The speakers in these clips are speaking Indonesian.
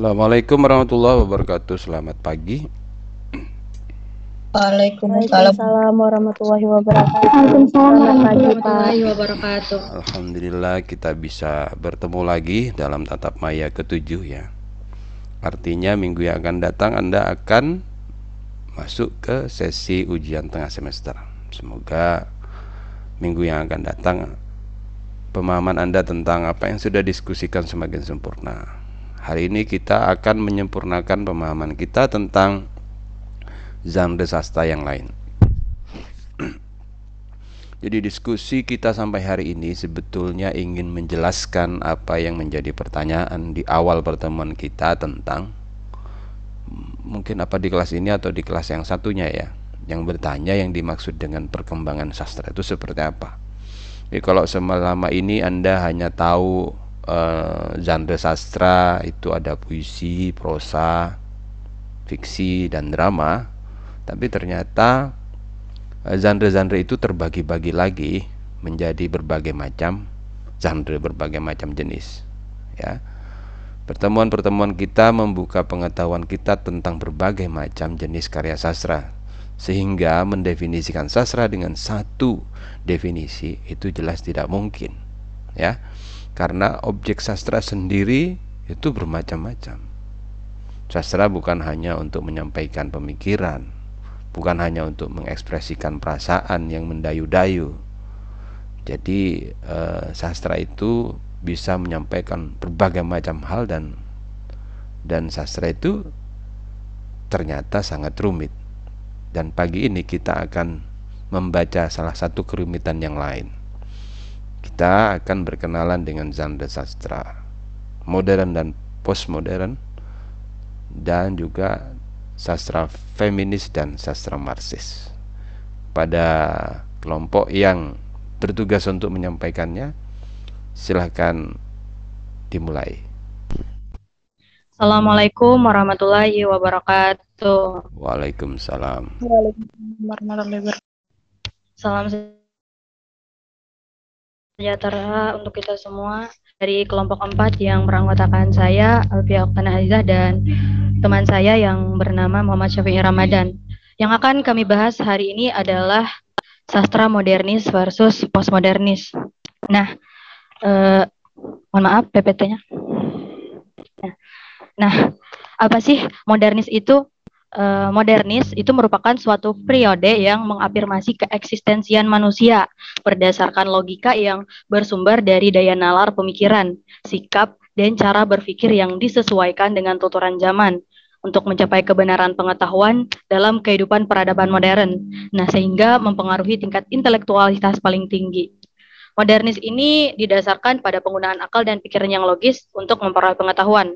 Assalamualaikum warahmatullahi wabarakatuh. Selamat pagi. Waalaikumsalam warahmatullahi wabarakatuh. Waalaikumsalam warahmatullahi wabarakatuh. Alhamdulillah kita bisa bertemu lagi dalam tatap maya ketujuh ya. Artinya minggu yang akan datang Anda akan masuk ke sesi ujian tengah semester. Semoga minggu yang akan datang pemahaman Anda tentang apa yang sudah diskusikan semakin sempurna. Hari ini kita akan menyempurnakan pemahaman kita tentang genre sastra yang lain. Jadi diskusi kita sampai hari ini sebetulnya ingin menjelaskan apa yang menjadi pertanyaan di awal pertemuan kita tentang mungkin apa di kelas ini atau di kelas yang satunya ya yang bertanya yang dimaksud dengan perkembangan sastra itu seperti apa. Jadi kalau selama ini Anda hanya tahu uh, genre sastra itu ada puisi, prosa, fiksi dan drama. Tapi ternyata eh, genre-genre uh, itu terbagi-bagi lagi menjadi berbagai macam genre, berbagai macam jenis. Ya. Pertemuan-pertemuan kita membuka pengetahuan kita tentang berbagai macam jenis karya sastra sehingga mendefinisikan sastra dengan satu definisi itu jelas tidak mungkin ya karena objek sastra sendiri itu bermacam-macam. Sastra bukan hanya untuk menyampaikan pemikiran, bukan hanya untuk mengekspresikan perasaan yang mendayu-dayu. Jadi eh, sastra itu bisa menyampaikan berbagai macam hal dan dan sastra itu ternyata sangat rumit. Dan pagi ini kita akan membaca salah satu kerumitan yang lain kita akan berkenalan dengan genre sastra modern dan postmodern dan juga sastra feminis dan sastra marxis. Pada kelompok yang bertugas untuk menyampaikannya, silahkan dimulai. Assalamualaikum warahmatullahi wabarakatuh. Waalaikumsalam. Waalaikumsalam warahmatullahi wabarakatuh. Salam sejahtera untuk kita semua dari kelompok 4 yang beranggotakan saya Alfia Oktana Azizah dan teman saya yang bernama Muhammad Syafi'i Ramadan. Yang akan kami bahas hari ini adalah sastra modernis versus postmodernis. Nah, eh, mohon maaf PPT-nya. Nah, nah, apa sih modernis itu? Uh, modernis itu merupakan suatu periode yang mengafirmasi keeksistensian manusia berdasarkan logika yang bersumber dari daya nalar pemikiran, sikap, dan cara berpikir yang disesuaikan dengan tuturan zaman untuk mencapai kebenaran pengetahuan dalam kehidupan peradaban modern. Nah, sehingga mempengaruhi tingkat intelektualitas paling tinggi. Modernis ini didasarkan pada penggunaan akal dan pikiran yang logis untuk memperoleh pengetahuan.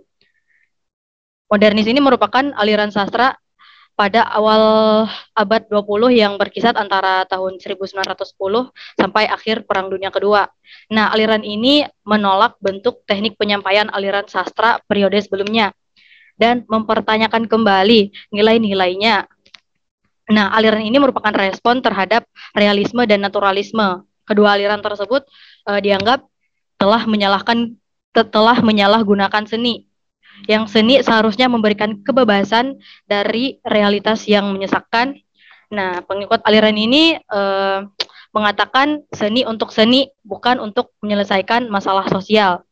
Modernis ini merupakan aliran sastra pada awal abad 20 yang berkisar antara tahun 1910 sampai akhir Perang Dunia Kedua. Nah, aliran ini menolak bentuk teknik penyampaian aliran sastra periode sebelumnya dan mempertanyakan kembali nilai-nilainya. Nah, aliran ini merupakan respon terhadap realisme dan naturalisme. Kedua aliran tersebut uh, dianggap telah menyalahkan telah menyalahgunakan seni yang seni seharusnya memberikan kebebasan dari realitas yang menyesakkan. Nah, pengikut aliran ini eh, mengatakan seni untuk seni bukan untuk menyelesaikan masalah sosial.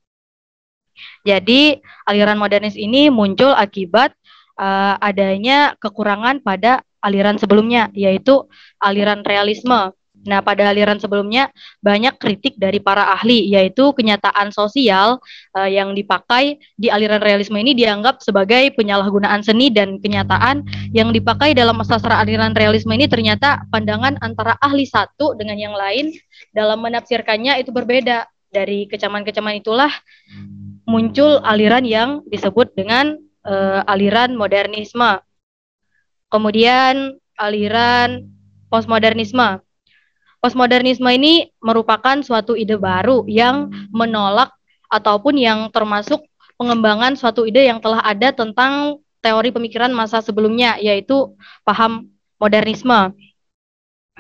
Jadi, aliran modernis ini muncul akibat uh, adanya kekurangan pada aliran sebelumnya, yaitu aliran realisme. Nah, pada aliran sebelumnya banyak kritik dari para ahli yaitu kenyataan sosial uh, yang dipakai di aliran realisme ini dianggap sebagai penyalahgunaan seni dan kenyataan yang dipakai dalam sastra aliran realisme ini ternyata pandangan antara ahli satu dengan yang lain dalam menafsirkannya itu berbeda. Dari kecaman-kecaman itulah muncul aliran yang disebut dengan uh, aliran modernisme. Kemudian aliran postmodernisme Postmodernisme ini merupakan suatu ide baru yang menolak ataupun yang termasuk pengembangan suatu ide yang telah ada tentang teori pemikiran masa sebelumnya yaitu paham modernisme.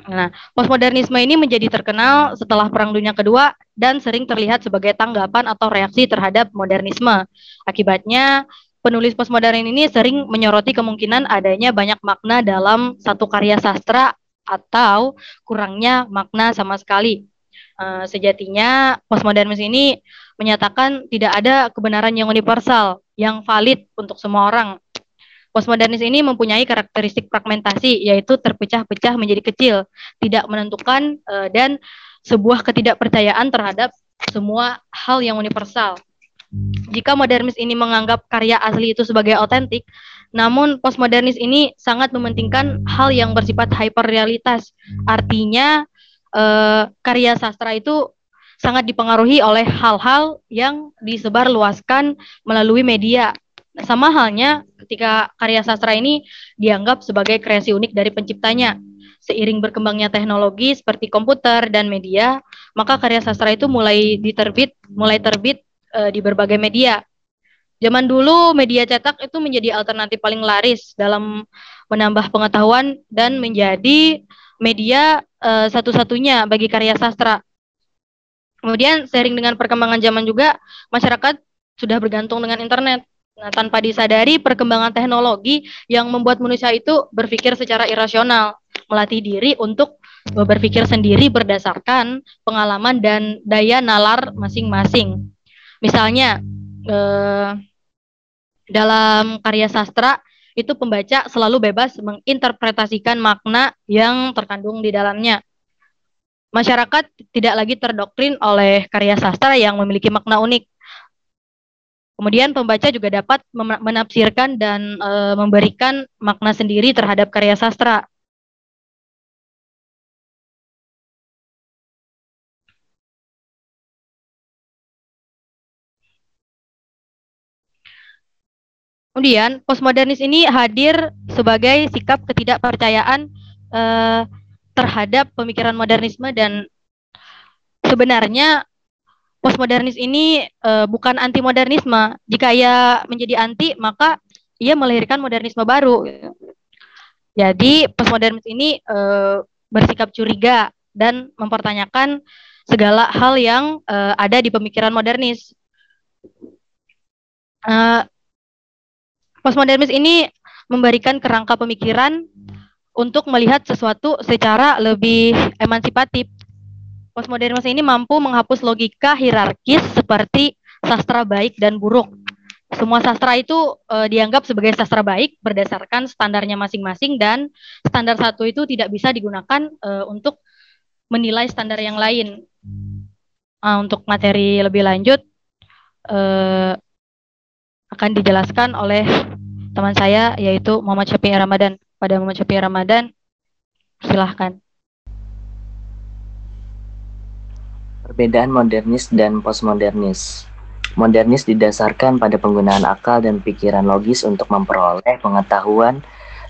Nah, postmodernisme ini menjadi terkenal setelah Perang Dunia Kedua dan sering terlihat sebagai tanggapan atau reaksi terhadap modernisme. Akibatnya, penulis postmodern ini sering menyoroti kemungkinan adanya banyak makna dalam satu karya sastra atau kurangnya makna sama sekali. Uh, sejatinya postmodernis ini menyatakan tidak ada kebenaran yang universal, yang valid untuk semua orang. Postmodernis ini mempunyai karakteristik fragmentasi, yaitu terpecah-pecah menjadi kecil, tidak menentukan, uh, dan sebuah ketidakpercayaan terhadap semua hal yang universal. Jika modernis ini menganggap karya asli itu sebagai otentik, namun postmodernis ini sangat mementingkan hal yang bersifat hyperrealitas. Artinya eh, karya sastra itu sangat dipengaruhi oleh hal-hal yang disebarluaskan melalui media. Sama halnya ketika karya sastra ini dianggap sebagai kreasi unik dari penciptanya. Seiring berkembangnya teknologi seperti komputer dan media, maka karya sastra itu mulai diterbit, mulai terbit uh, di berbagai media. Zaman dulu media cetak itu menjadi alternatif paling laris dalam menambah pengetahuan dan menjadi media uh, satu-satunya bagi karya sastra. Kemudian sering dengan perkembangan zaman juga masyarakat sudah bergantung dengan internet. Nah, tanpa disadari perkembangan teknologi yang membuat manusia itu berpikir secara irasional, melatih diri untuk berpikir sendiri berdasarkan pengalaman dan daya nalar masing-masing. Misalnya eh, dalam karya sastra itu pembaca selalu bebas menginterpretasikan makna yang terkandung di dalamnya. Masyarakat tidak lagi terdoktrin oleh karya sastra yang memiliki makna unik. Kemudian pembaca juga dapat menafsirkan dan e, memberikan makna sendiri terhadap karya sastra. Kemudian postmodernis ini hadir sebagai sikap ketidakpercayaan eh, terhadap pemikiran modernisme dan sebenarnya postmodernis ini eh, bukan anti modernisme. Jika ia menjadi anti, maka ia melahirkan modernisme baru. Jadi postmodernis ini eh, bersikap curiga dan mempertanyakan segala hal yang uh, ada di pemikiran modernis. Uh, Postmodernis ini memberikan kerangka pemikiran untuk melihat sesuatu secara lebih emansipatif. Postmodernis ini mampu menghapus logika hierarkis seperti sastra baik dan buruk. Semua sastra itu e, dianggap sebagai sastra baik berdasarkan standarnya masing-masing dan standar satu itu tidak bisa digunakan e, untuk menilai standar yang lain. Nah, untuk materi lebih lanjut e, akan dijelaskan oleh teman saya yaitu Muhammad Syafi'i Ramadan. Pada Muhammad Syafi'i Ramadan, silahkan. Perbedaan modernis dan postmodernis. Modernis didasarkan pada penggunaan akal dan pikiran logis untuk memperoleh pengetahuan.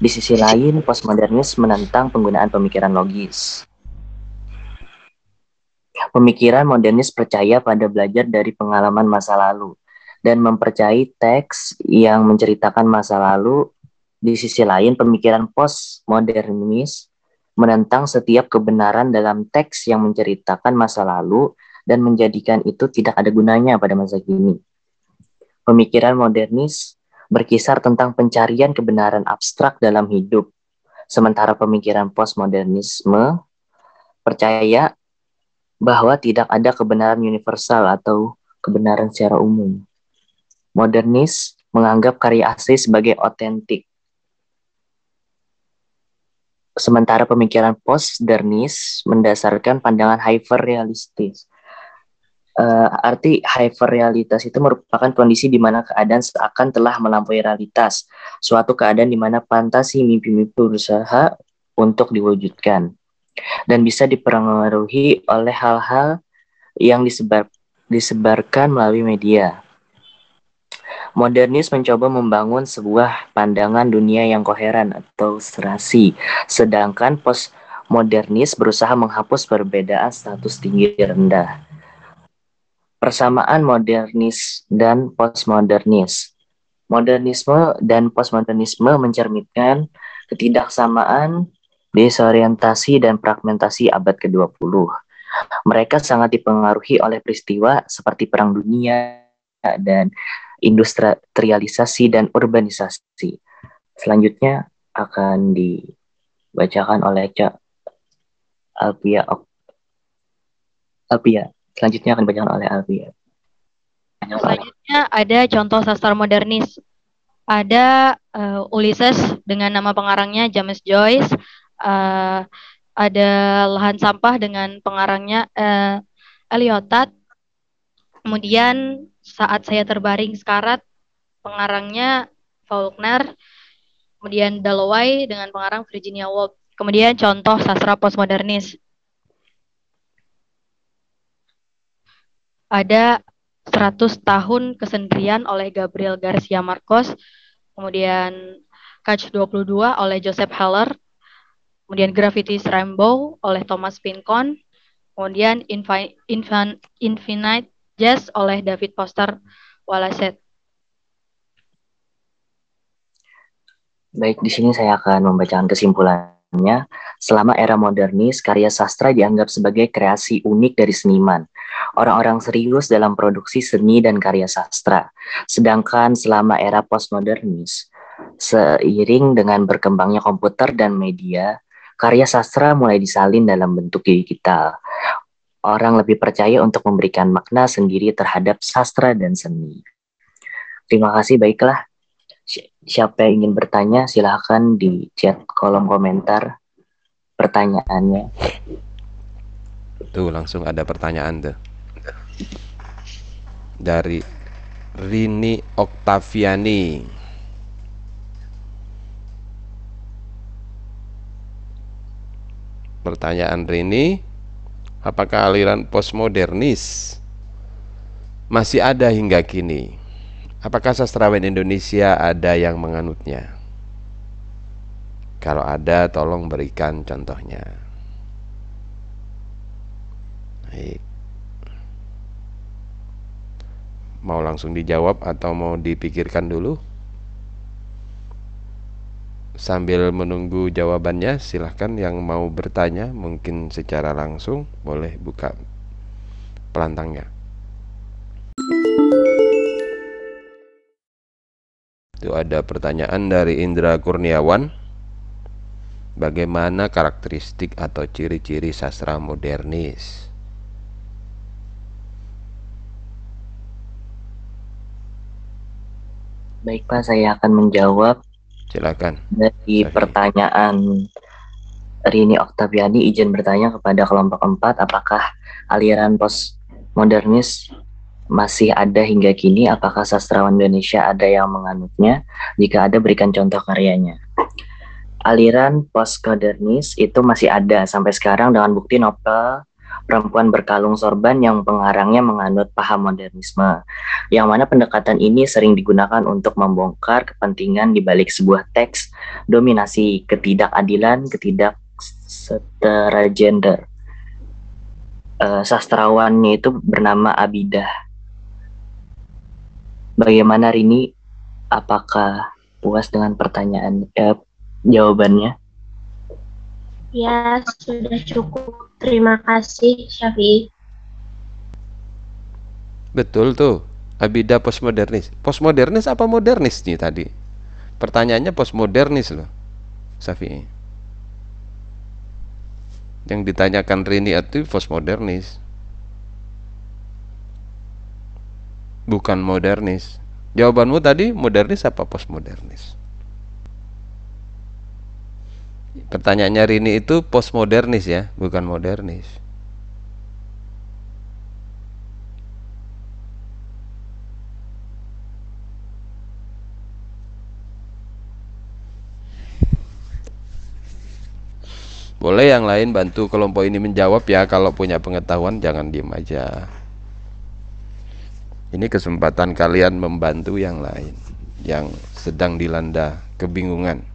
Di sisi lain, postmodernis menentang penggunaan pemikiran logis. Pemikiran modernis percaya pada belajar dari pengalaman masa lalu dan mempercayai teks yang menceritakan masa lalu. Di sisi lain, pemikiran postmodernis menentang setiap kebenaran dalam teks yang menceritakan masa lalu dan menjadikan itu tidak ada gunanya pada masa kini. Pemikiran modernis berkisar tentang pencarian kebenaran abstrak dalam hidup, sementara pemikiran postmodernisme percaya bahwa tidak ada kebenaran universal atau kebenaran secara umum. Modernis menganggap karya asli sebagai otentik. Sementara pemikiran postmodernis mendasarkan pandangan hyperrealistis. Uh, arti hyperrealitas itu merupakan kondisi di mana keadaan seakan telah melampaui realitas, suatu keadaan di mana fantasi mimpi-mimpi berusaha untuk diwujudkan dan bisa dipengaruhi oleh hal-hal yang disebar, disebarkan melalui media. Modernis mencoba membangun sebuah pandangan dunia yang koheren atau serasi, sedangkan postmodernis berusaha menghapus perbedaan status tinggi rendah. Persamaan modernis dan postmodernis. Modernisme dan postmodernisme mencerminkan ketidaksamaan, desorientasi, dan fragmentasi abad ke-20. Mereka sangat dipengaruhi oleh peristiwa seperti Perang Dunia dan industrialisasi dan urbanisasi. Selanjutnya akan dibacakan oleh Cak Alpia Alpia. Selanjutnya akan dibacakan oleh Alpia. Selanjutnya ada contoh sastra modernis. Ada uh, Ulysses dengan nama pengarangnya James Joyce. Uh, ada Lahan Sampah dengan pengarangnya uh, Eliotat. Kemudian Saat Saya Terbaring Sekarat pengarangnya Faulkner. Kemudian Dalloway dengan pengarang Virginia Woolf. Kemudian contoh sastra postmodernis. Ada 100 tahun kesendirian oleh Gabriel Garcia Marcos, kemudian Catch 22 oleh Joseph Heller, kemudian Graffiti's Rainbow oleh Thomas Pincon, kemudian Infi Infin Infinite Jazz oleh David Foster Wallace. Baik, di sini saya akan membacakan kesimpulan selama era modernis, karya sastra dianggap sebagai kreasi unik dari seniman. Orang-orang serius dalam produksi seni dan karya sastra. Sedangkan selama era postmodernis, seiring dengan berkembangnya komputer dan media, karya sastra mulai disalin dalam bentuk digital. Orang lebih percaya untuk memberikan makna sendiri terhadap sastra dan seni. Terima kasih, baiklah siapa yang ingin bertanya silahkan di chat kolom komentar pertanyaannya. Tuh langsung ada pertanyaan tuh. Dari Rini Oktaviani. Pertanyaan Rini, apakah aliran postmodernis masih ada hingga kini? Apakah sastrawan Indonesia ada yang menganutnya? Kalau ada, tolong berikan contohnya. Baik. Mau langsung dijawab atau mau dipikirkan dulu? Sambil menunggu jawabannya, silahkan yang mau bertanya, mungkin secara langsung boleh buka pelantangnya. Itu ada pertanyaan dari Indra Kurniawan. Bagaimana karakteristik atau ciri-ciri sastra modernis? Baik Pak, saya akan menjawab. Silakan. Dari pertanyaan Rini Oktaviani izin bertanya kepada kelompok 4 apakah aliran postmodernis masih ada hingga kini? Apakah sastrawan Indonesia ada yang menganutnya? Jika ada, berikan contoh karyanya. Aliran postmodernis itu masih ada sampai sekarang dengan bukti novel Perempuan Berkalung Sorban yang pengarangnya menganut paham modernisme. Yang mana pendekatan ini sering digunakan untuk membongkar kepentingan di balik sebuah teks dominasi ketidakadilan, ketidaksetara gender. Uh, sastrawannya itu bernama Abidah Bagaimana Rini? Apakah puas dengan pertanyaan eh, jawabannya? Ya, sudah cukup. Terima kasih, Syafi. Betul tuh. Abida postmodernis. Postmodernis apa modernis nih tadi? Pertanyaannya postmodernis loh. Safi. Yang ditanyakan Rini itu postmodernis. bukan modernis. Jawabanmu tadi modernis apa postmodernis? Pertanyaannya Rini itu postmodernis ya, bukan modernis. Boleh yang lain bantu kelompok ini menjawab ya Kalau punya pengetahuan jangan diem aja ini kesempatan kalian membantu yang lain yang sedang dilanda kebingungan.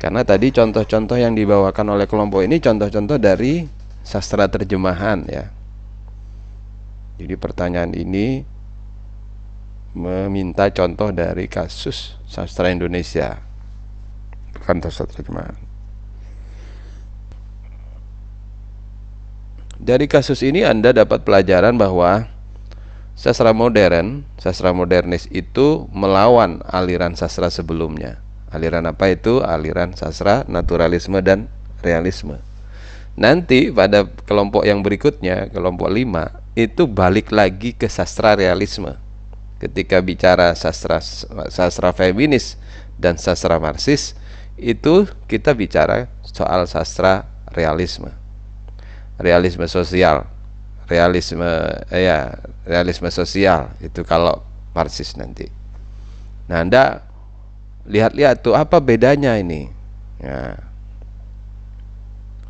Karena tadi contoh-contoh yang dibawakan oleh kelompok ini contoh-contoh dari sastra terjemahan ya. Jadi pertanyaan ini meminta contoh dari kasus sastra Indonesia bukan sastra terjemahan. Dari kasus ini Anda dapat pelajaran bahwa sastra modern, sastra modernis itu melawan aliran sastra sebelumnya. Aliran apa itu? Aliran sastra naturalisme dan realisme. Nanti pada kelompok yang berikutnya, kelompok 5, itu balik lagi ke sastra realisme. Ketika bicara sastra sastra feminis dan sastra marxis, itu kita bicara soal sastra realisme. Realisme sosial realisme eh, ya realisme sosial itu kalau marxis nanti nah anda lihat-lihat tuh apa bedanya ini? Nah,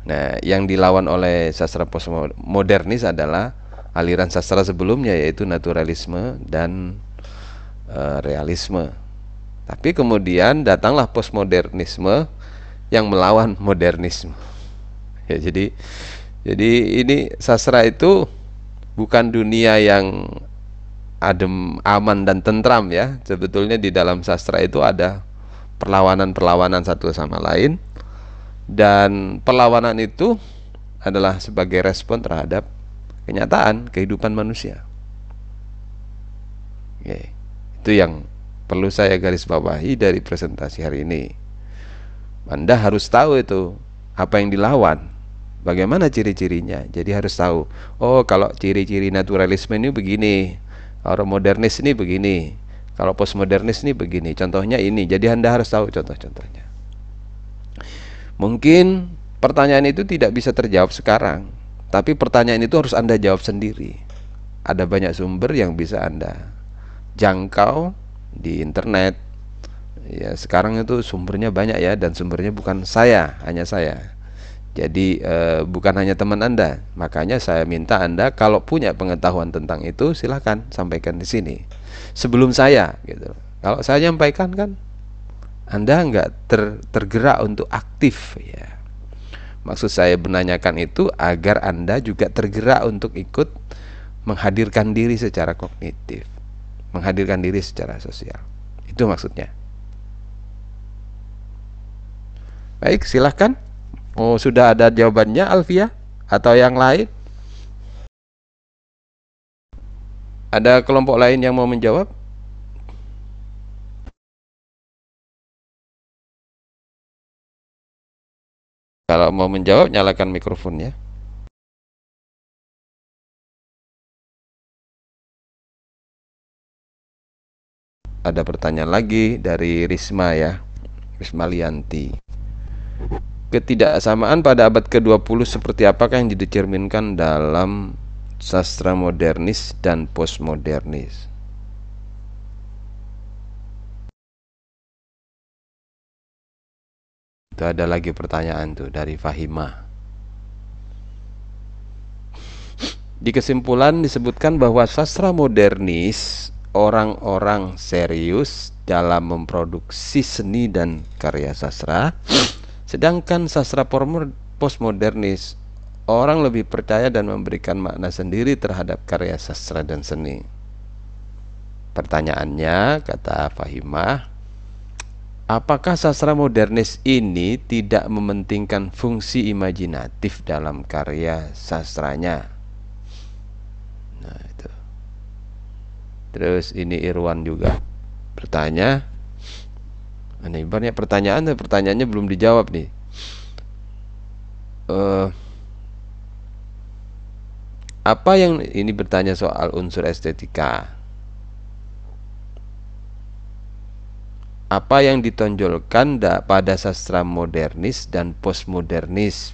nah yang dilawan oleh sastra postmodernis adalah aliran sastra sebelumnya yaitu naturalisme dan uh, realisme. Tapi kemudian datanglah postmodernisme yang melawan modernisme. Ya jadi jadi ini sastra itu bukan dunia yang adem, aman dan tentram ya. Sebetulnya di dalam sastra itu ada perlawanan-perlawanan satu sama lain dan perlawanan itu adalah sebagai respon terhadap kenyataan kehidupan manusia. Oke. Itu yang perlu saya garis bawahi dari presentasi hari ini. Anda harus tahu itu apa yang dilawan Bagaimana ciri-cirinya? Jadi harus tahu. Oh, kalau ciri-ciri naturalisme ini begini. Kalau modernis ini begini. Kalau postmodernis ini begini. Contohnya ini. Jadi Anda harus tahu contoh-contohnya. Mungkin pertanyaan itu tidak bisa terjawab sekarang, tapi pertanyaan itu harus Anda jawab sendiri. Ada banyak sumber yang bisa Anda jangkau di internet. Ya, sekarang itu sumbernya banyak ya dan sumbernya bukan saya, hanya saya. Jadi eh, bukan hanya teman Anda, makanya saya minta Anda kalau punya pengetahuan tentang itu silahkan sampaikan di sini. Sebelum saya gitu. Kalau saya nyampaikan kan Anda nggak ter, tergerak untuk aktif ya. Maksud saya menanyakan itu agar Anda juga tergerak untuk ikut menghadirkan diri secara kognitif, menghadirkan diri secara sosial. Itu maksudnya. Baik, silahkan. Oh, sudah ada jawabannya Alfia atau yang lain? Ada kelompok lain yang mau menjawab? Kalau mau menjawab, nyalakan mikrofonnya. Ada pertanyaan lagi dari Risma ya, Risma Lianti. Ketidaksamaan pada abad ke-20 seperti apakah yang dicerminkan dalam sastra modernis dan postmodernis? Itu ada lagi pertanyaan tuh dari Fahima. Di kesimpulan disebutkan bahwa sastra modernis orang-orang serius dalam memproduksi seni dan karya sastra Sedangkan sastra postmodernis orang lebih percaya dan memberikan makna sendiri terhadap karya sastra dan seni. Pertanyaannya, kata Fahimah, apakah sastra modernis ini tidak mementingkan fungsi imajinatif dalam karya sastranya? Nah, itu. Terus ini Irwan juga bertanya, Ini banyak pertanyaan, pertanyaannya belum dijawab nih. Uh, apa yang ini bertanya soal unsur estetika? Apa yang ditonjolkan pada sastra modernis dan postmodernis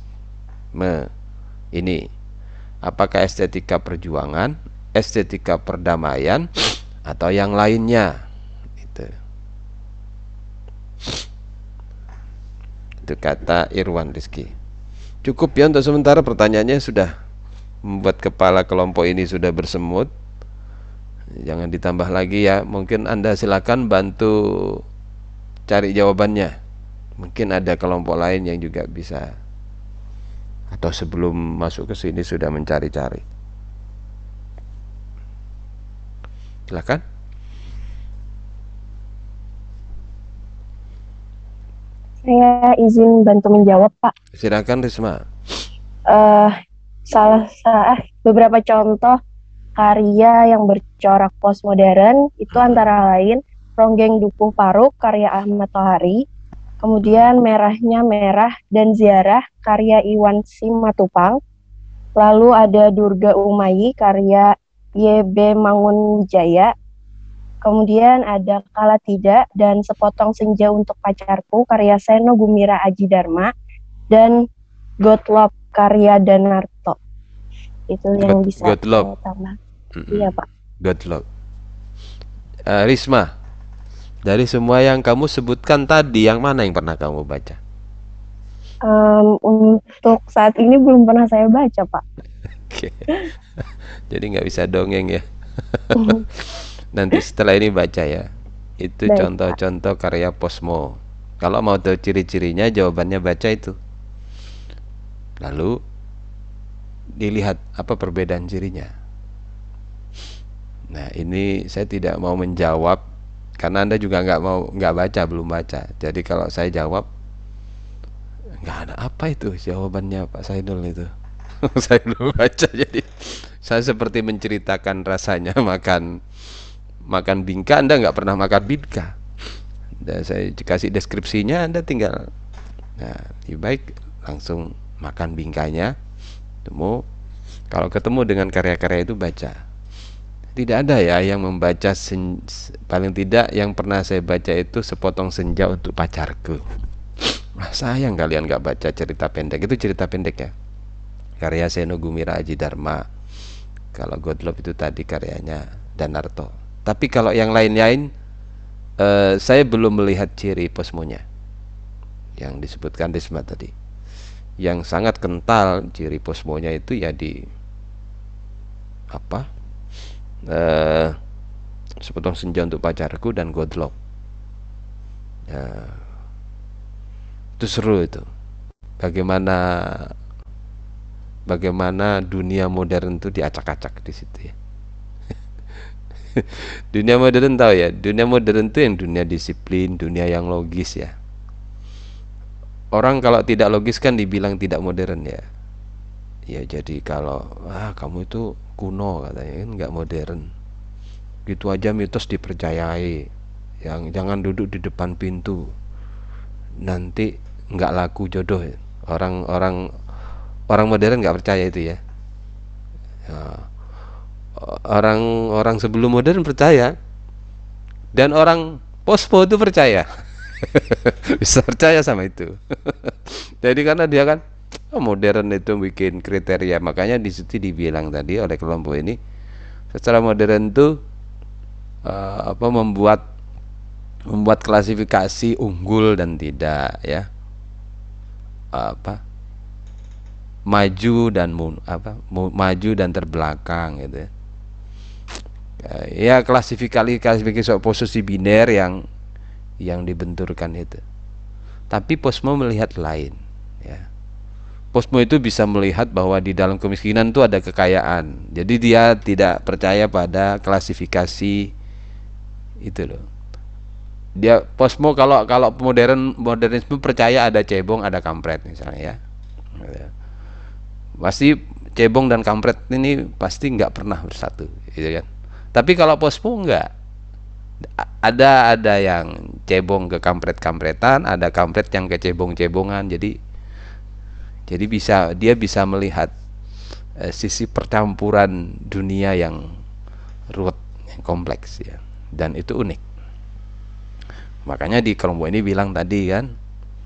ini? Apakah estetika perjuangan, estetika perdamaian, atau yang lainnya? Itu kata Irwan Rizki. Cukup ya untuk sementara pertanyaannya sudah membuat kepala kelompok ini sudah bersemut. Jangan ditambah lagi ya. Mungkin Anda silakan bantu cari jawabannya. Mungkin ada kelompok lain yang juga bisa atau sebelum masuk ke sini sudah mencari-cari. Silakan. Saya izin bantu menjawab, Pak. Silakan Risma. Uh, salah salah beberapa contoh karya yang bercorak postmodern itu antara lain Ronggeng Dukuh Paruk karya Ahmad Tohari, kemudian Merahnya Merah dan Ziarah karya Iwan Simatupang, lalu ada Durga Umayi karya YB Mangun Wijaya, kemudian ada Kala Tidak dan Sepotong Senja untuk Pacarku karya Seno Gumira Aji Dharma, dan Gotlop karya Danarto. Itu yang God, bisa Gottlob. saya tambah. Mm-mm. Iya Pak. Godlock. Eh, Risma, dari semua yang kamu sebutkan tadi, yang mana yang pernah kamu baca? Em, untuk saat ini belum pernah saya baca Pak. Oke. Jadi nggak bisa dongeng ya. Nanti setelah ini baca ya. Itu contoh-contoh karya Posmo. Kalau mau tahu ciri-cirinya, jawabannya baca itu. Lalu dilihat apa perbedaan cirinya. Nah, ini saya tidak mau menjawab karena Anda juga nggak mau nggak baca, belum baca. Jadi kalau saya jawab nggak ada apa itu jawabannya Pak Saidul itu. saya belum baca jadi saya seperti menceritakan rasanya makan makan bingka Anda nggak pernah makan bingka. Dan saya kasih deskripsinya Anda tinggal nah lebih baik langsung makan bingkanya temu. Kalau ketemu dengan karya-karya itu baca. Tidak ada ya yang membaca sen- paling tidak yang pernah saya baca itu sepotong senja untuk pacarku. Wah, sayang kalian nggak baca cerita pendek. Itu cerita pendek ya. Karya Seno Gumira Aji Dharma kalau Godlop itu tadi karyanya Danarto tapi kalau yang lain-lain eh, saya belum melihat ciri posmonya. Yang disebutkan Desma tadi. Yang sangat kental ciri posmonya itu ya di apa eh, sepotong senja untuk pacarku dan Godlop ya, itu seru itu. Bagaimana bagaimana dunia modern itu diacak-acak di situ ya. dunia modern tahu ya, dunia modern itu yang dunia disiplin, dunia yang logis ya. Orang kalau tidak logis kan dibilang tidak modern ya. Ya jadi kalau ah kamu itu kuno katanya kan nggak modern. Gitu aja mitos dipercayai. Yang jangan duduk di depan pintu. Nanti nggak laku jodoh. Orang-orang orang modern nggak percaya itu ya. Ya. Orang-orang sebelum modern percaya dan orang pospo itu percaya. Bisa percaya sama itu. Jadi karena dia kan oh, modern itu bikin kriteria, makanya di situ dibilang tadi oleh kelompok ini secara modern itu eh, apa membuat membuat klasifikasi unggul dan tidak ya apa maju dan mun, apa maju dan terbelakang gitu ya. Eh, ya klasifikasi klasifikasi posisi biner yang yang dibenturkan itu. Tapi posmo melihat lain ya. Posmo itu bisa melihat bahwa di dalam kemiskinan itu ada kekayaan. Jadi dia tidak percaya pada klasifikasi itu loh. Dia posmo kalau kalau modern modernisme percaya ada cebong ada kampret misalnya ya. Gitu. Pasti cebong dan kampret ini pasti nggak pernah bersatu gitu kan tapi kalau posmo nggak A- ada ada yang cebong ke kampret kampretan ada kampret yang ke cebong cebongan jadi jadi bisa dia bisa melihat eh, sisi percampuran dunia yang ruwet yang kompleks ya. Dan itu unik. Makanya di kelompok ini bilang tadi kan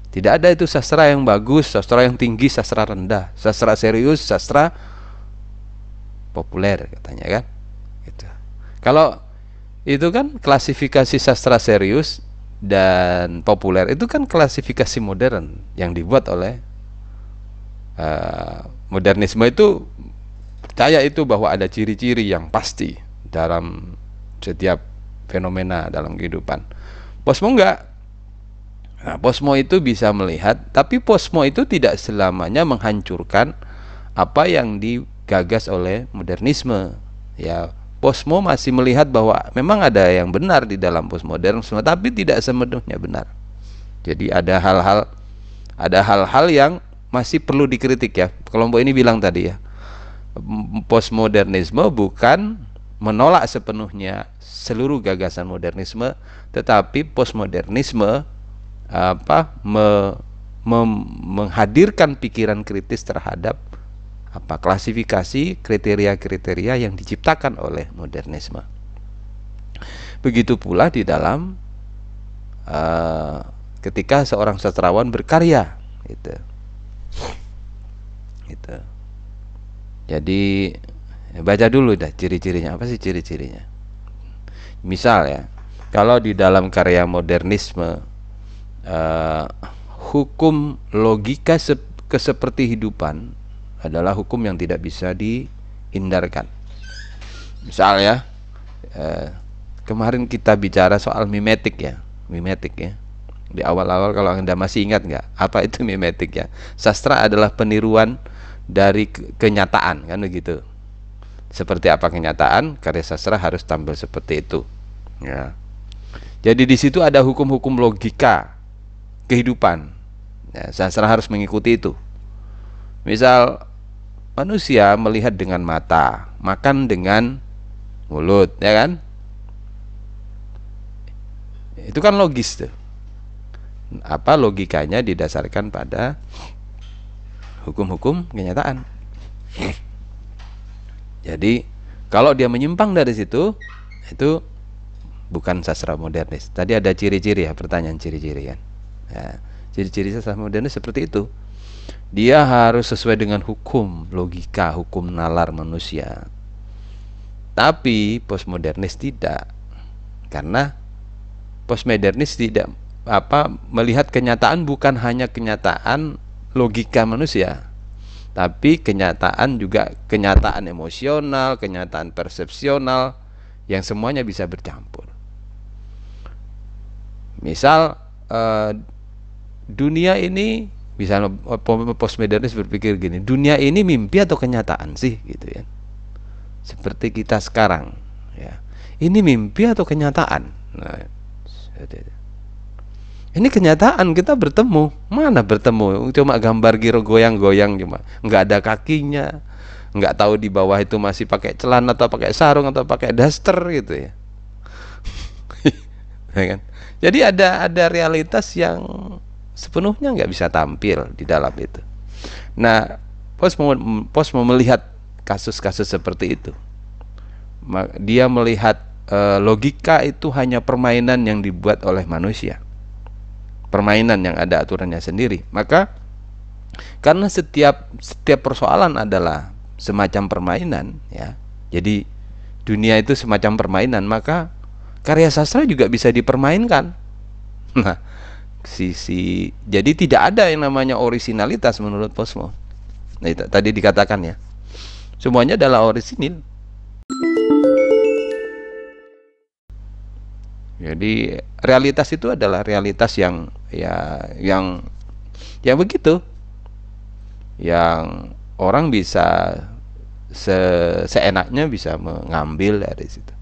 tidak ada itu sastra yang bagus, sastra yang tinggi, sastra rendah, sastra serius, sastra populer katanya kan. Gitu. Kalau itu kan klasifikasi sastra serius dan populer itu kan klasifikasi modern yang dibuat oleh eh, modernisme itu percaya itu bahwa ada ciri-ciri yang pasti dalam setiap fenomena dalam kehidupan. Posmo enggak, Nah, posmo itu bisa melihat, tapi posmo itu tidak selamanya menghancurkan apa yang digagas oleh modernisme. Ya, posmo masih melihat bahwa memang ada yang benar di dalam postmodernisme, tapi tidak sepenuhnya benar. Jadi ada hal-hal ada hal-hal yang masih perlu dikritik ya. Kelompok ini bilang tadi ya. postmodernisme bukan menolak sepenuhnya seluruh gagasan modernisme, tetapi postmodernisme apa me, me, menghadirkan pikiran kritis terhadap apa klasifikasi kriteria-kriteria yang diciptakan oleh modernisme. Begitu pula di dalam uh, ketika seorang sastrawan berkarya, gitu. Gitu. Jadi baca dulu dah ciri-cirinya apa sih ciri-cirinya. Misal ya, kalau di dalam karya modernisme uh, hukum logika se keseperti hidupan adalah hukum yang tidak bisa dihindarkan. Misal ya, eh, kemarin kita bicara soal mimetik ya, mimetik ya. Di awal-awal kalau anda masih ingat nggak apa itu mimetik ya? Sastra adalah peniruan dari kenyataan kan begitu. Seperti apa kenyataan, karya sastra harus tampil seperti itu. Ya. Jadi di situ ada hukum-hukum logika kehidupan. Ya, sastra harus mengikuti itu. Misal manusia melihat dengan mata, makan dengan mulut, ya kan? Itu kan logis tuh. Apa logikanya didasarkan pada hukum-hukum kenyataan. Jadi kalau dia menyimpang dari situ, itu bukan sastra modernis. Tadi ada ciri-ciri ya, pertanyaan ciri-ciri kan. Ya, ciri-ciri sastra modernis seperti itu dia harus sesuai dengan hukum logika hukum nalar manusia. Tapi postmodernis tidak karena postmodernis tidak apa melihat kenyataan bukan hanya kenyataan logika manusia tapi kenyataan juga kenyataan emosional kenyataan persepsional yang semuanya bisa bercampur. Misal eh, dunia ini misalnya postmodernis berpikir gini dunia ini mimpi atau kenyataan sih gitu ya? Seperti kita sekarang ya. Ini mimpi atau kenyataan? Nah ini kenyataan kita bertemu. Mana bertemu? Cuma gambar giro goyang-goyang cuma. Nggak ada kakinya. Nggak tahu di bawah itu masih pakai celana atau pakai sarung atau pakai daster gitu ya. Ya kan? Jadi ada ada realitas yang sepenuhnya nggak bisa tampil di dalam itu. Nah, pos mau, pos mau melihat kasus-kasus seperti itu. Dia melihat e, logika itu hanya permainan yang dibuat oleh manusia. Permainan yang ada aturannya sendiri. Maka karena setiap setiap persoalan adalah semacam permainan, ya. Jadi dunia itu semacam permainan, maka karya sastra juga bisa dipermainkan. Nah, sisi jadi tidak ada yang namanya originalitas menurut Posmo. Nah, itu, tadi dikatakan ya. Semuanya adalah orisinil. Jadi realitas itu adalah realitas yang ya yang yang begitu. Yang orang bisa se seenaknya bisa mengambil dari situ.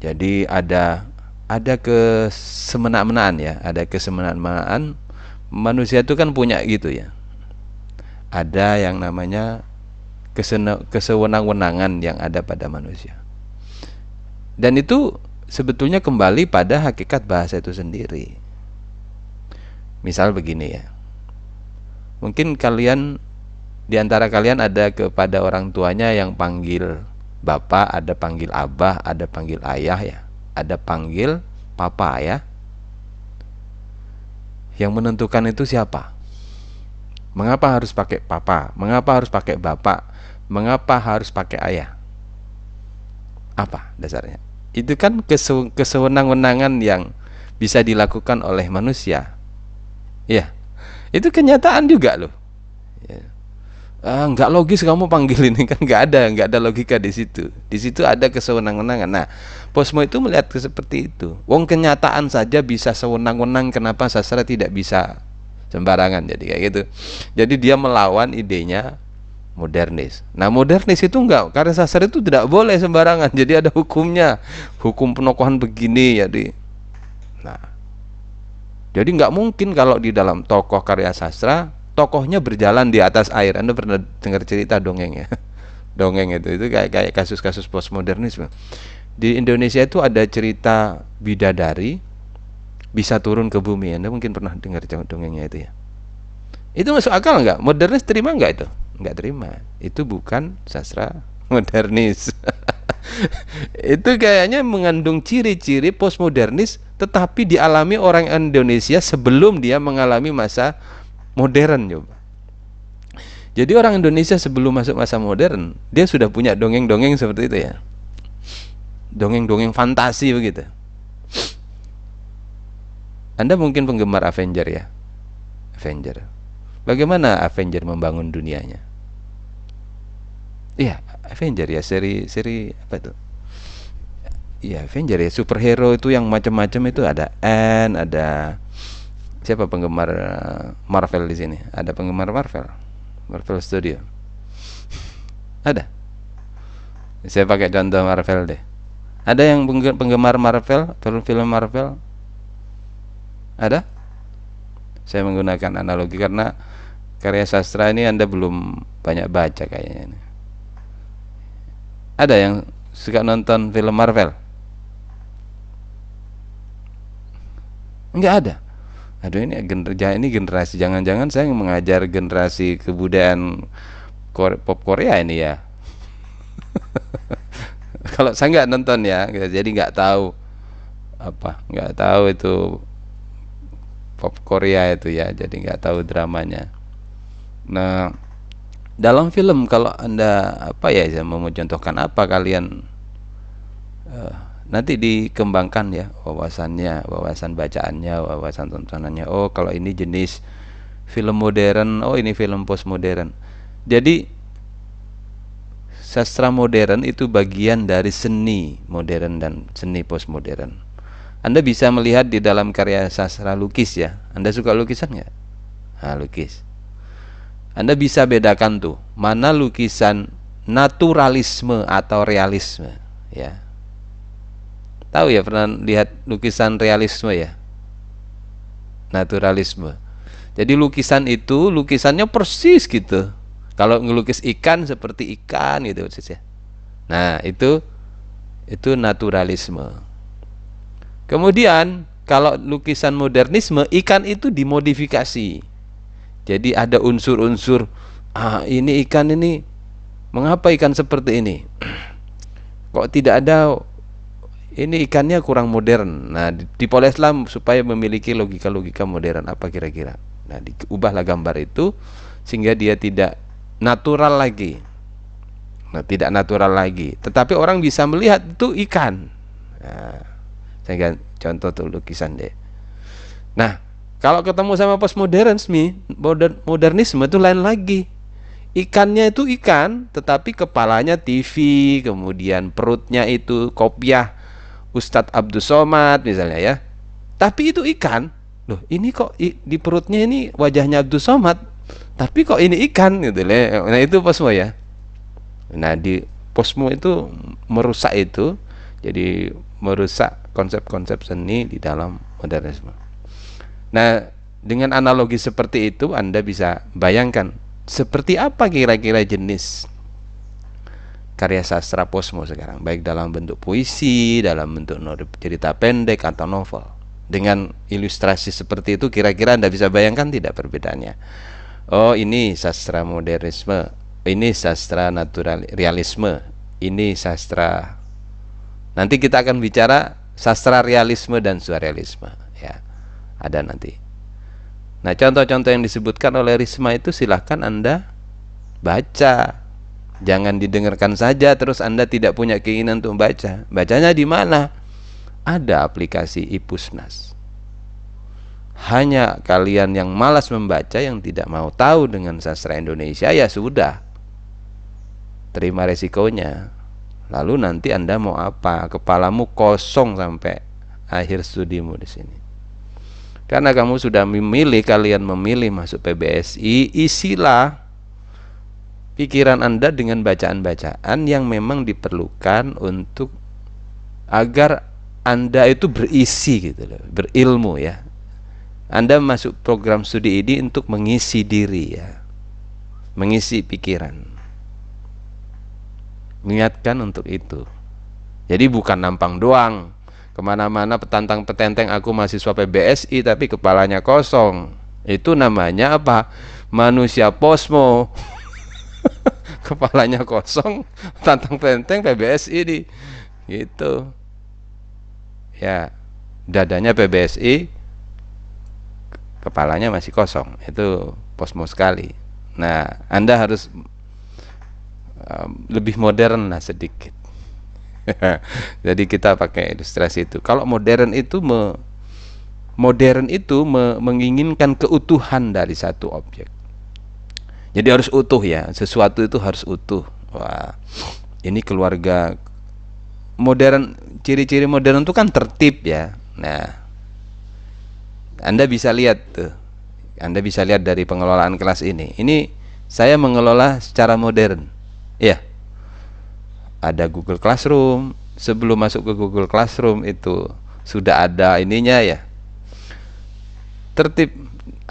Jadi ada ada kesemena-menaan ya, ada kesemena-menaan. Manusia itu kan punya gitu ya. Ada yang namanya kesewenang-wenangan yang ada pada manusia. Dan itu sebetulnya kembali pada hakikat bahasa itu sendiri. Misal begini ya. Mungkin kalian di antara kalian ada kepada orang tuanya yang panggil bapak, ada panggil abah, ada panggil ayah ya ada panggil papa ya. Yang menentukan itu siapa? Mengapa harus pakai papa? Mengapa harus pakai bapak? Mengapa harus pakai ayah? Apa dasarnya? Itu kan kesewenang-wenangan yang bisa dilakukan oleh manusia. Ya, itu kenyataan juga loh. Ya ah, nggak logis kamu panggil ini kan nggak ada nggak ada logika di situ. Di situ ada kesewenang-wenangan. Nah Posmo itu melihat seperti itu. Wong kenyataan saja bisa sewenang-wenang kenapa sastra tidak bisa? Sembarangan jadi kayak gitu. Jadi dia melawan idenya modernis. Nah modernis itu enggak karena sastra itu tidak boleh sembarangan. Jadi ada hukumnya. Hukum penokohan begini jadi. Nah jadi nggak mungkin kalau di dalam tokoh karya sastra tokohnya berjalan di atas air. Anda pernah dengar cerita dongeng ya? Dongeng itu itu kayak kayak kasus-kasus postmodernisme. Di Indonesia itu ada cerita bidadari bisa turun ke bumi. Anda mungkin pernah dengar dongengnya itu ya. Itu masuk akal nggak? Modernis terima nggak itu? Nggak terima. Itu bukan sastra modernis. itu kayaknya mengandung ciri-ciri postmodernis tetapi dialami orang Indonesia sebelum dia mengalami masa modern coba. Jadi orang Indonesia sebelum masuk masa modern, dia sudah punya dongeng-dongeng seperti itu ya. Dongeng-dongeng fantasi begitu. Anda mungkin penggemar Avenger ya. Avenger. Bagaimana Avenger membangun dunianya? Iya, Avenger ya seri seri apa itu? Iya, Avenger ya superhero itu yang macam-macam itu ada N, ada siapa penggemar eh, Marvel di sini? Ada penggemar Marvel? Marvel Studio. Ada. Saya pakai contoh Marvel deh. Ada yang penggemar Marvel, film-film Marvel? Ada? Saya menggunakan analogi karena karya sastra ini Anda belum banyak baca kayaknya. Ada yang suka nonton film Marvel? Enggak ada. Aduh ini generasi ini generasi jangan-jangan saya mengajar generasi kebudayaan Kore, pop Korea ini ya. Kalau saya nggak nonton ya, jadi nggak tahu apa, nggak tahu itu pop Korea itu ya, jadi nggak tahu dramanya. Nah, dalam film kalau anda apa ya, saya mau contohkan apa kalian uh, nanti dikembangkan ya wawasannya, wawasan bacaannya, wawasan tontonannya. Oh, kalau ini jenis film modern, oh ini film postmodern. Jadi sastra modern itu bagian dari seni modern dan seni postmodern. Anda bisa melihat di dalam karya sastra lukis ya. Anda suka lukisan nggak? Nah, lukis. Anda bisa bedakan tuh mana lukisan naturalisme atau realisme ya Tahu ya pernah lihat lukisan realisme ya? Naturalisme. Jadi lukisan itu lukisannya persis gitu. Kalau ngelukis ikan seperti ikan gitu ya. Nah, itu itu naturalisme. Kemudian kalau lukisan modernisme ikan itu dimodifikasi. Jadi ada unsur-unsur ah ini ikan ini mengapa ikan seperti ini? Kok tidak ada ini ikannya kurang modern. Nah, dipoleslah supaya memiliki logika-logika modern apa kira-kira. Nah, diubahlah gambar itu sehingga dia tidak natural lagi. Nah, tidak natural lagi. Tetapi orang bisa melihat itu ikan. Nah, saya contoh tuh lukisan deh. Nah, kalau ketemu sama postmodernisme, modern, modernisme itu lain lagi. Ikannya itu ikan, tetapi kepalanya TV, kemudian perutnya itu kopiah Ustadz Abdul Somad misalnya ya. Tapi itu ikan. Loh ini kok di perutnya ini wajahnya Abdul Somad tapi kok ini ikan gitu loh nah itu posmo ya. Nah di posmo itu merusak itu jadi merusak konsep-konsep seni di dalam modernisme. Nah dengan analogi seperti itu Anda bisa bayangkan seperti apa kira-kira jenis karya sastra posmo sekarang baik dalam bentuk puisi dalam bentuk cerita pendek atau novel. Dengan ilustrasi seperti itu kira-kira anda bisa bayangkan tidak perbedaannya? Oh ini sastra modernisme ini sastra natural realisme ini sastra nanti kita akan bicara sastra realisme dan surrealisme ya. Ada nanti. Nah contoh-contoh yang disebutkan oleh Risma itu silahkan anda baca Jangan didengarkan saja terus Anda tidak punya keinginan untuk membaca. Bacanya di mana? Ada aplikasi Ipusnas. Hanya kalian yang malas membaca yang tidak mau tahu dengan sastra Indonesia ya sudah. Terima resikonya. Lalu nanti Anda mau apa? Kepalamu kosong sampai akhir studimu di sini. Karena kamu sudah memilih, kalian memilih masuk PBSI, isilah pikiran Anda dengan bacaan-bacaan yang memang diperlukan untuk agar Anda itu berisi gitu loh, berilmu ya. Anda masuk program studi ini untuk mengisi diri ya. Mengisi pikiran. Niatkan untuk itu. Jadi bukan nampang doang. Ke mana-mana petantang petenteng aku mahasiswa PBSI tapi kepalanya kosong. Itu namanya apa? Manusia posmo. Kepalanya kosong, tantang petenteng PBSI di gitu. Ya, dadanya PBSI, kepalanya masih kosong itu posmo sekali. Nah anda harus um, lebih modern lah sedikit. Jadi kita pakai ilustrasi itu. Kalau modern itu me, modern itu me, menginginkan keutuhan dari satu objek jadi harus utuh ya sesuatu itu harus utuh wah ini keluarga modern ciri-ciri modern itu kan tertib ya nah anda bisa lihat tuh. Anda bisa lihat dari pengelolaan kelas ini. Ini saya mengelola secara modern. Ya. Ada Google Classroom. Sebelum masuk ke Google Classroom itu sudah ada ininya ya. Tertib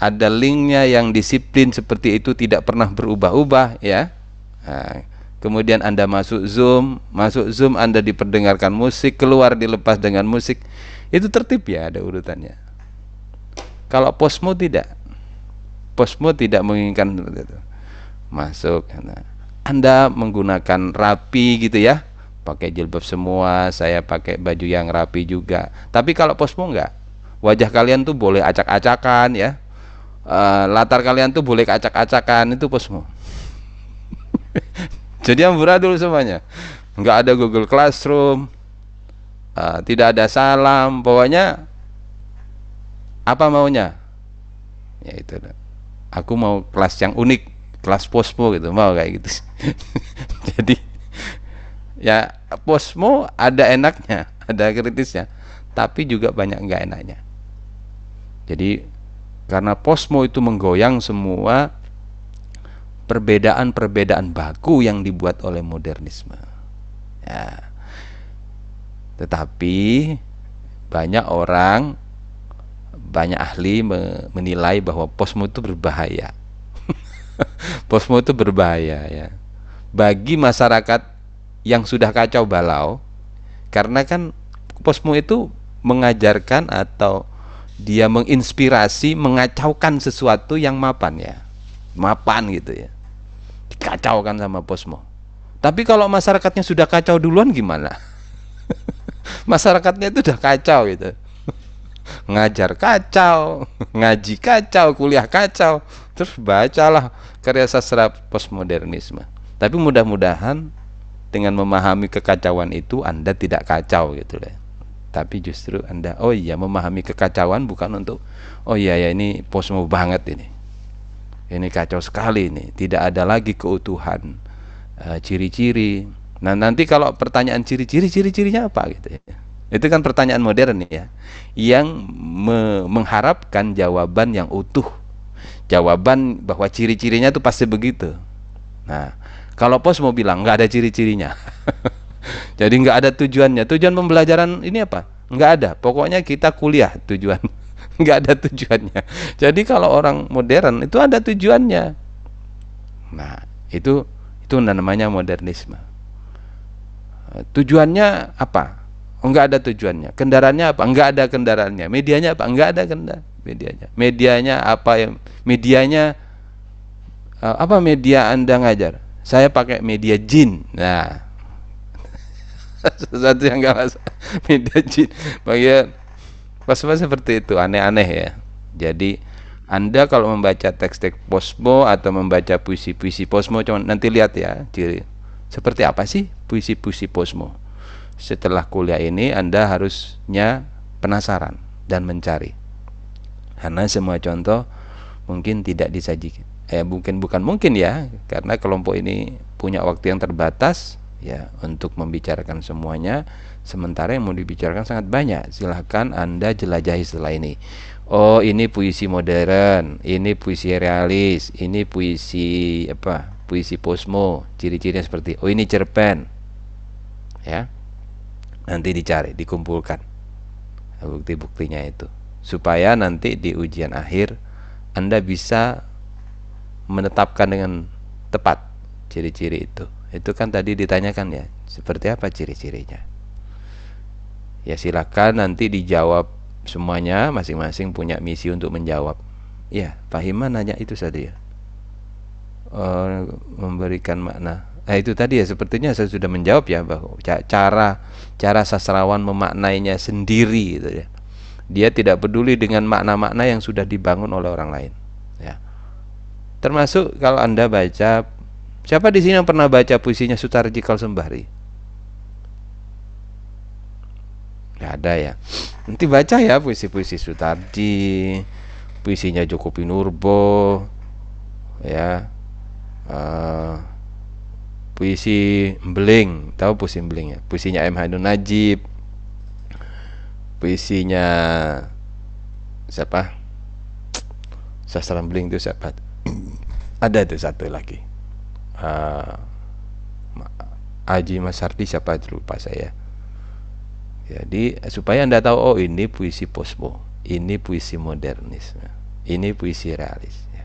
ada linknya yang disiplin seperti itu tidak pernah berubah-ubah ya. Nah, kemudian Anda masuk Zoom, masuk Zoom Anda diperdengarkan musik, keluar dilepas dengan musik. Itu tertib ya ada urutannya. Kalau posmo tidak. Posmo tidak menginginkan itu. Masuk. Nah, Anda menggunakan rapi gitu ya. Pakai jilbab semua, saya pakai baju yang rapi juga. Tapi kalau posmo enggak. Wajah kalian tuh boleh acak-acakan ya. Uh, latar kalian tuh boleh acak-acakan itu posmo. Jadi dulu semuanya. Enggak ada Google Classroom. Uh, tidak ada salam, pokoknya apa maunya ya itu aku mau kelas yang unik kelas posmo gitu mau kayak gitu jadi ya posmo ada enaknya ada kritisnya tapi juga banyak enggak enaknya jadi karena posmo itu menggoyang semua perbedaan-perbedaan baku yang dibuat oleh modernisme ya tetapi banyak orang banyak ahli menilai bahwa posmo itu berbahaya. posmo itu berbahaya ya. Bagi masyarakat yang sudah kacau balau karena kan posmo itu mengajarkan atau dia menginspirasi mengacaukan sesuatu yang mapan ya. Mapan gitu ya. Dikacaukan sama posmo. Tapi kalau masyarakatnya sudah kacau duluan gimana? masyarakatnya itu sudah kacau gitu ngajar kacau, ngaji kacau, kuliah kacau, terus bacalah karya sastra postmodernisme. Tapi mudah-mudahan dengan memahami kekacauan itu Anda tidak kacau gitu loh. Tapi justru Anda oh iya memahami kekacauan bukan untuk oh iya ya ini posmo banget ini. Ini kacau sekali ini, tidak ada lagi keutuhan eh, ciri-ciri. Uh, nah, nanti kalau pertanyaan ciri-ciri ciri-cirinya apa gitu ya. Itu kan pertanyaan modern ya, yang me mengharapkan jawaban yang utuh, jawaban bahwa ciri-cirinya itu pasti begitu. Nah, kalau pos mau bilang nggak ada ciri-cirinya, jadi nggak ada tujuannya. Tujuan pembelajaran ini apa? Nggak ada. Pokoknya kita kuliah tujuan, nggak ada tujuannya. Jadi kalau orang modern itu ada tujuannya. Nah, itu itu namanya modernisme. Tujuannya apa? enggak ada tujuannya. Kendaraannya apa? Enggak ada kendaraannya. Medianya apa? Enggak ada kendaraan medianya. Medianya apa yang medianya uh, apa media Anda ngajar? Saya pakai media jin. Nah. Sesuatu yang enggak masuk. Media jin. Bagian pas-pas seperti itu aneh-aneh ya. Jadi anda kalau membaca teks-teks Posmo atau membaca puisi-puisi Posmo, cuma nanti lihat ya, ciri seperti apa sih puisi-puisi Posmo setelah kuliah ini Anda harusnya penasaran dan mencari. Karena semua contoh mungkin tidak disajikan. Eh mungkin bukan mungkin ya, karena kelompok ini punya waktu yang terbatas ya untuk membicarakan semuanya. Sementara yang mau dibicarakan sangat banyak. Silahkan Anda jelajahi setelah ini. Oh, ini puisi modern, ini puisi realis, ini puisi apa? Puisi posmo, ciri-cirinya seperti oh ini cerpen. Ya nanti dicari dikumpulkan bukti-buktinya itu supaya nanti di ujian akhir Anda bisa menetapkan dengan tepat ciri-ciri itu. Itu kan tadi ditanyakan ya, seperti apa ciri-cirinya. Ya silakan nanti dijawab semuanya masing-masing punya misi untuk menjawab. Ya, Pak nanya itu saja ya. Uh, memberikan makna. Nah, itu tadi ya sepertinya saya sudah menjawab ya bahwa cara cara sastrawan memaknainya sendiri gitu ya. Dia tidak peduli dengan makna-makna yang sudah dibangun oleh orang lain. Ya. Termasuk kalau Anda baca Siapa di sini yang pernah baca puisinya Sutarji Kalsembari? Gak ada ya. Nanti baca ya puisi-puisi Sutarji, puisinya Joko Pinurbo, ya, uh, puisi Beling, tahu puisi Beling ya? Puisinya M Hanun Najib, puisinya siapa? Sastra Beling itu siapa? Ada tuh satu lagi uh, Aji Masardi siapa lupa saya. Jadi supaya anda tahu oh ini puisi posmo ini puisi modernis ini puisi realis ya.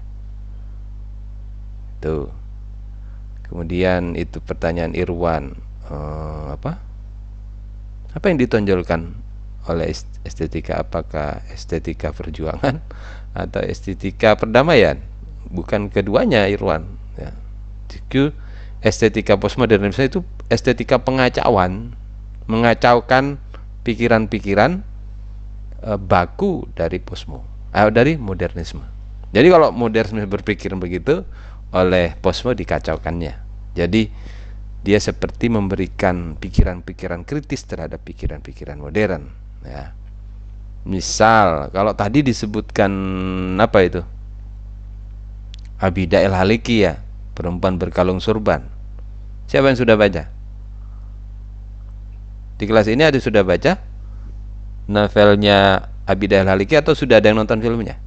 tuh kemudian itu pertanyaan Irwan uh, apa? Apa yang ditonjolkan oleh estetika? Apakah estetika perjuangan atau estetika perdamaian? Bukan keduanya Irwan ya. itu estetika postmodernisme itu estetika pengacauan mengacaukan pikiran-pikiran e, baku dari posmo eh, dari modernisme. Jadi kalau modernisme berpikir begitu oleh posmo dikacaukannya. Jadi dia seperti memberikan pikiran-pikiran kritis terhadap pikiran-pikiran modern ya. Misal kalau tadi disebutkan apa itu? Abida El Haliki ya perempuan berkalung surban. Siapa yang sudah baca? Di kelas ini ada sudah baca novelnya Abidah Haliki atau sudah ada yang nonton filmnya?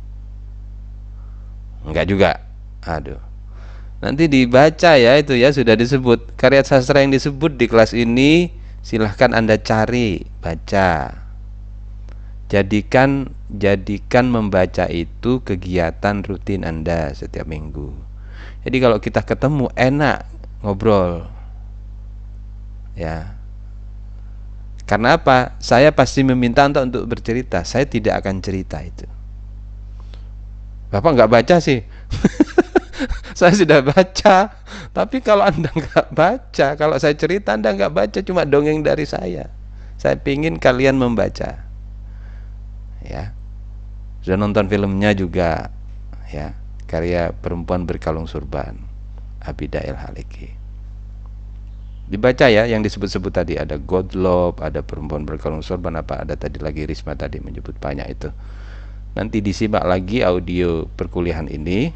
Enggak juga. Aduh. Nanti dibaca ya itu ya sudah disebut karya sastra yang disebut di kelas ini silahkan Anda cari, baca. Jadikan jadikan membaca itu kegiatan rutin Anda setiap minggu. Jadi kalau kita ketemu enak ngobrol. Ya. Karena apa? Saya pasti meminta untuk untuk bercerita. Saya tidak akan cerita itu. Bapak nggak baca sih. saya sudah baca. Tapi kalau anda nggak baca, kalau saya cerita anda nggak baca, cuma dongeng dari saya. Saya pingin kalian membaca. Ya. Sudah nonton filmnya juga. Ya karya perempuan berkalung surban Abida El Haliki dibaca ya yang disebut-sebut tadi ada God Love ada perempuan berkalung sorban apa ada tadi lagi Risma tadi menyebut banyak itu. Nanti disimak lagi audio perkuliahan ini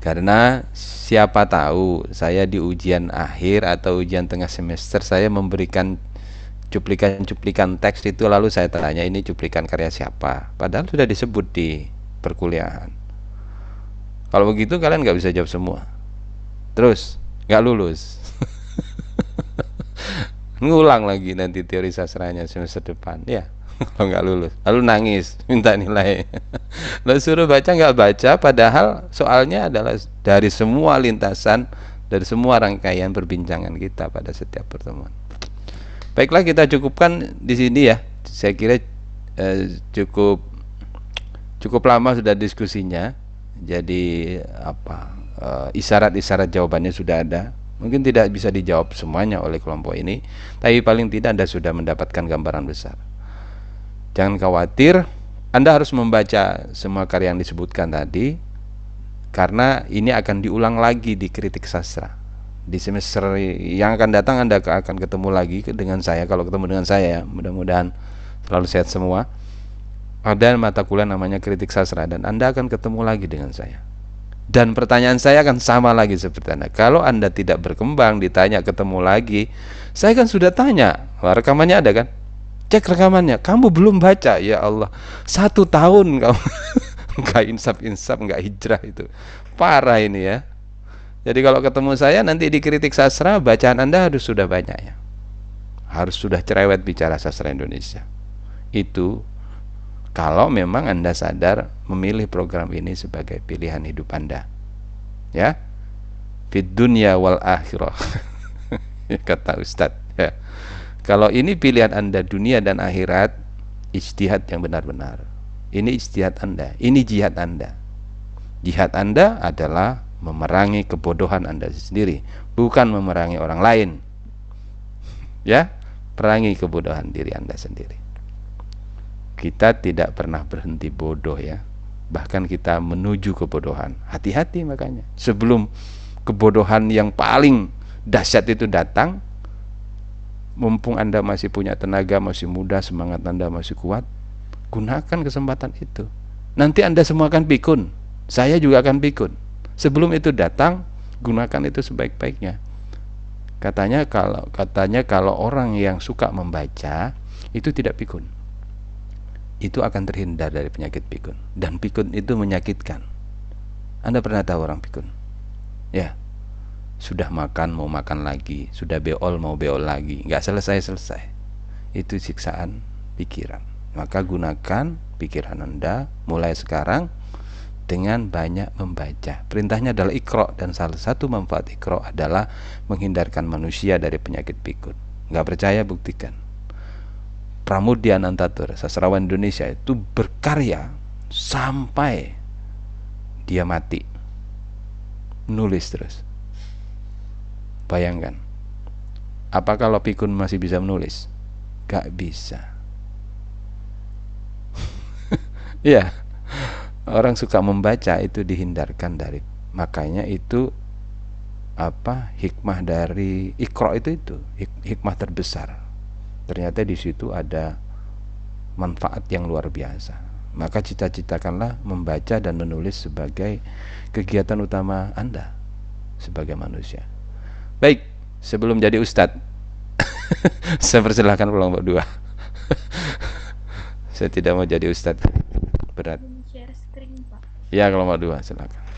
karena siapa tahu saya di ujian akhir atau ujian tengah semester saya memberikan cuplikan-cuplikan teks itu lalu saya tanya ini cuplikan karya siapa? Padahal sudah disebut di perkuliahan kalau begitu kalian nggak bisa jawab semua. Terus nggak lulus. Ngulang lagi nanti teori sastranya semester depan. Ya, kalau nggak lulus. Lalu nangis, minta nilai. Lalu suruh baca nggak baca, padahal soalnya adalah dari semua lintasan, dari semua rangkaian perbincangan kita pada setiap pertemuan. Baiklah kita cukupkan di sini ya. Saya kira eh, cukup cukup lama sudah diskusinya jadi apa uh, isyarat-isyarat jawabannya sudah ada. Mungkin tidak bisa dijawab semuanya oleh kelompok ini tapi paling tidak Anda sudah mendapatkan gambaran besar. Jangan khawatir Anda harus membaca semua karya yang disebutkan tadi karena ini akan diulang lagi di kritik sastra. Di semester yang akan datang Anda akan ketemu lagi dengan saya. Kalau ketemu dengan saya mudah-mudahan selalu sehat semua ada mata kuliah namanya kritik sastra dan Anda akan ketemu lagi dengan saya. Dan pertanyaan saya akan sama lagi seperti Anda. Kalau Anda tidak berkembang, ditanya ketemu lagi, saya kan sudah tanya, rekamannya ada kan? Cek rekamannya, kamu belum baca, ya Allah, satu tahun kamu nggak insaf-insaf, nggak hijrah itu, parah ini ya. Jadi kalau ketemu saya nanti dikritik sastra, bacaan Anda harus sudah banyak ya, harus sudah cerewet bicara sastra Indonesia. Itu kalau memang Anda sadar memilih program ini sebagai pilihan hidup Anda. Ya. Fid dunya wal akhirah. Kata Ustadz. Ya. Kalau ini pilihan Anda dunia dan akhirat, ijtihad yang benar-benar. Ini ijtihad Anda, ini jihad Anda. Jihad Anda adalah memerangi kebodohan Anda sendiri, bukan memerangi orang lain. Ya, perangi kebodohan diri Anda sendiri kita tidak pernah berhenti bodoh ya. Bahkan kita menuju kebodohan. Hati-hati makanya. Sebelum kebodohan yang paling dahsyat itu datang mumpung anda masih punya tenaga masih muda semangat anda masih kuat gunakan kesempatan itu. Nanti anda semua akan pikun. Saya juga akan pikun. Sebelum itu datang gunakan itu sebaik-baiknya. Katanya kalau katanya kalau orang yang suka membaca itu tidak pikun itu akan terhindar dari penyakit pikun. Dan pikun itu menyakitkan. Anda pernah tahu orang pikun? Ya. Sudah makan mau makan lagi. Sudah beol mau beol lagi. Nggak selesai selesai itu siksaan pikiran. Maka gunakan pikiran anda mulai sekarang dengan banyak membaca. Perintahnya adalah ikro dan salah satu manfaat ikro adalah menghindarkan manusia dari penyakit pikun. Nggak percaya buktikan Pramudia Anantatur, sastrawan Indonesia itu berkarya sampai dia mati. Nulis terus. Bayangkan. Apa kalau pikun masih bisa menulis? Gak bisa. Iya. Orang suka membaca itu dihindarkan dari makanya itu apa hikmah dari ikro itu itu hikmah terbesar ternyata di situ ada manfaat yang luar biasa. Maka cita-citakanlah membaca dan menulis sebagai kegiatan utama Anda sebagai manusia. Baik sebelum jadi ustadz saya persilahkan kelompok dua. Saya tidak mau jadi ustadz. Berat. Ya kelompok dua silakan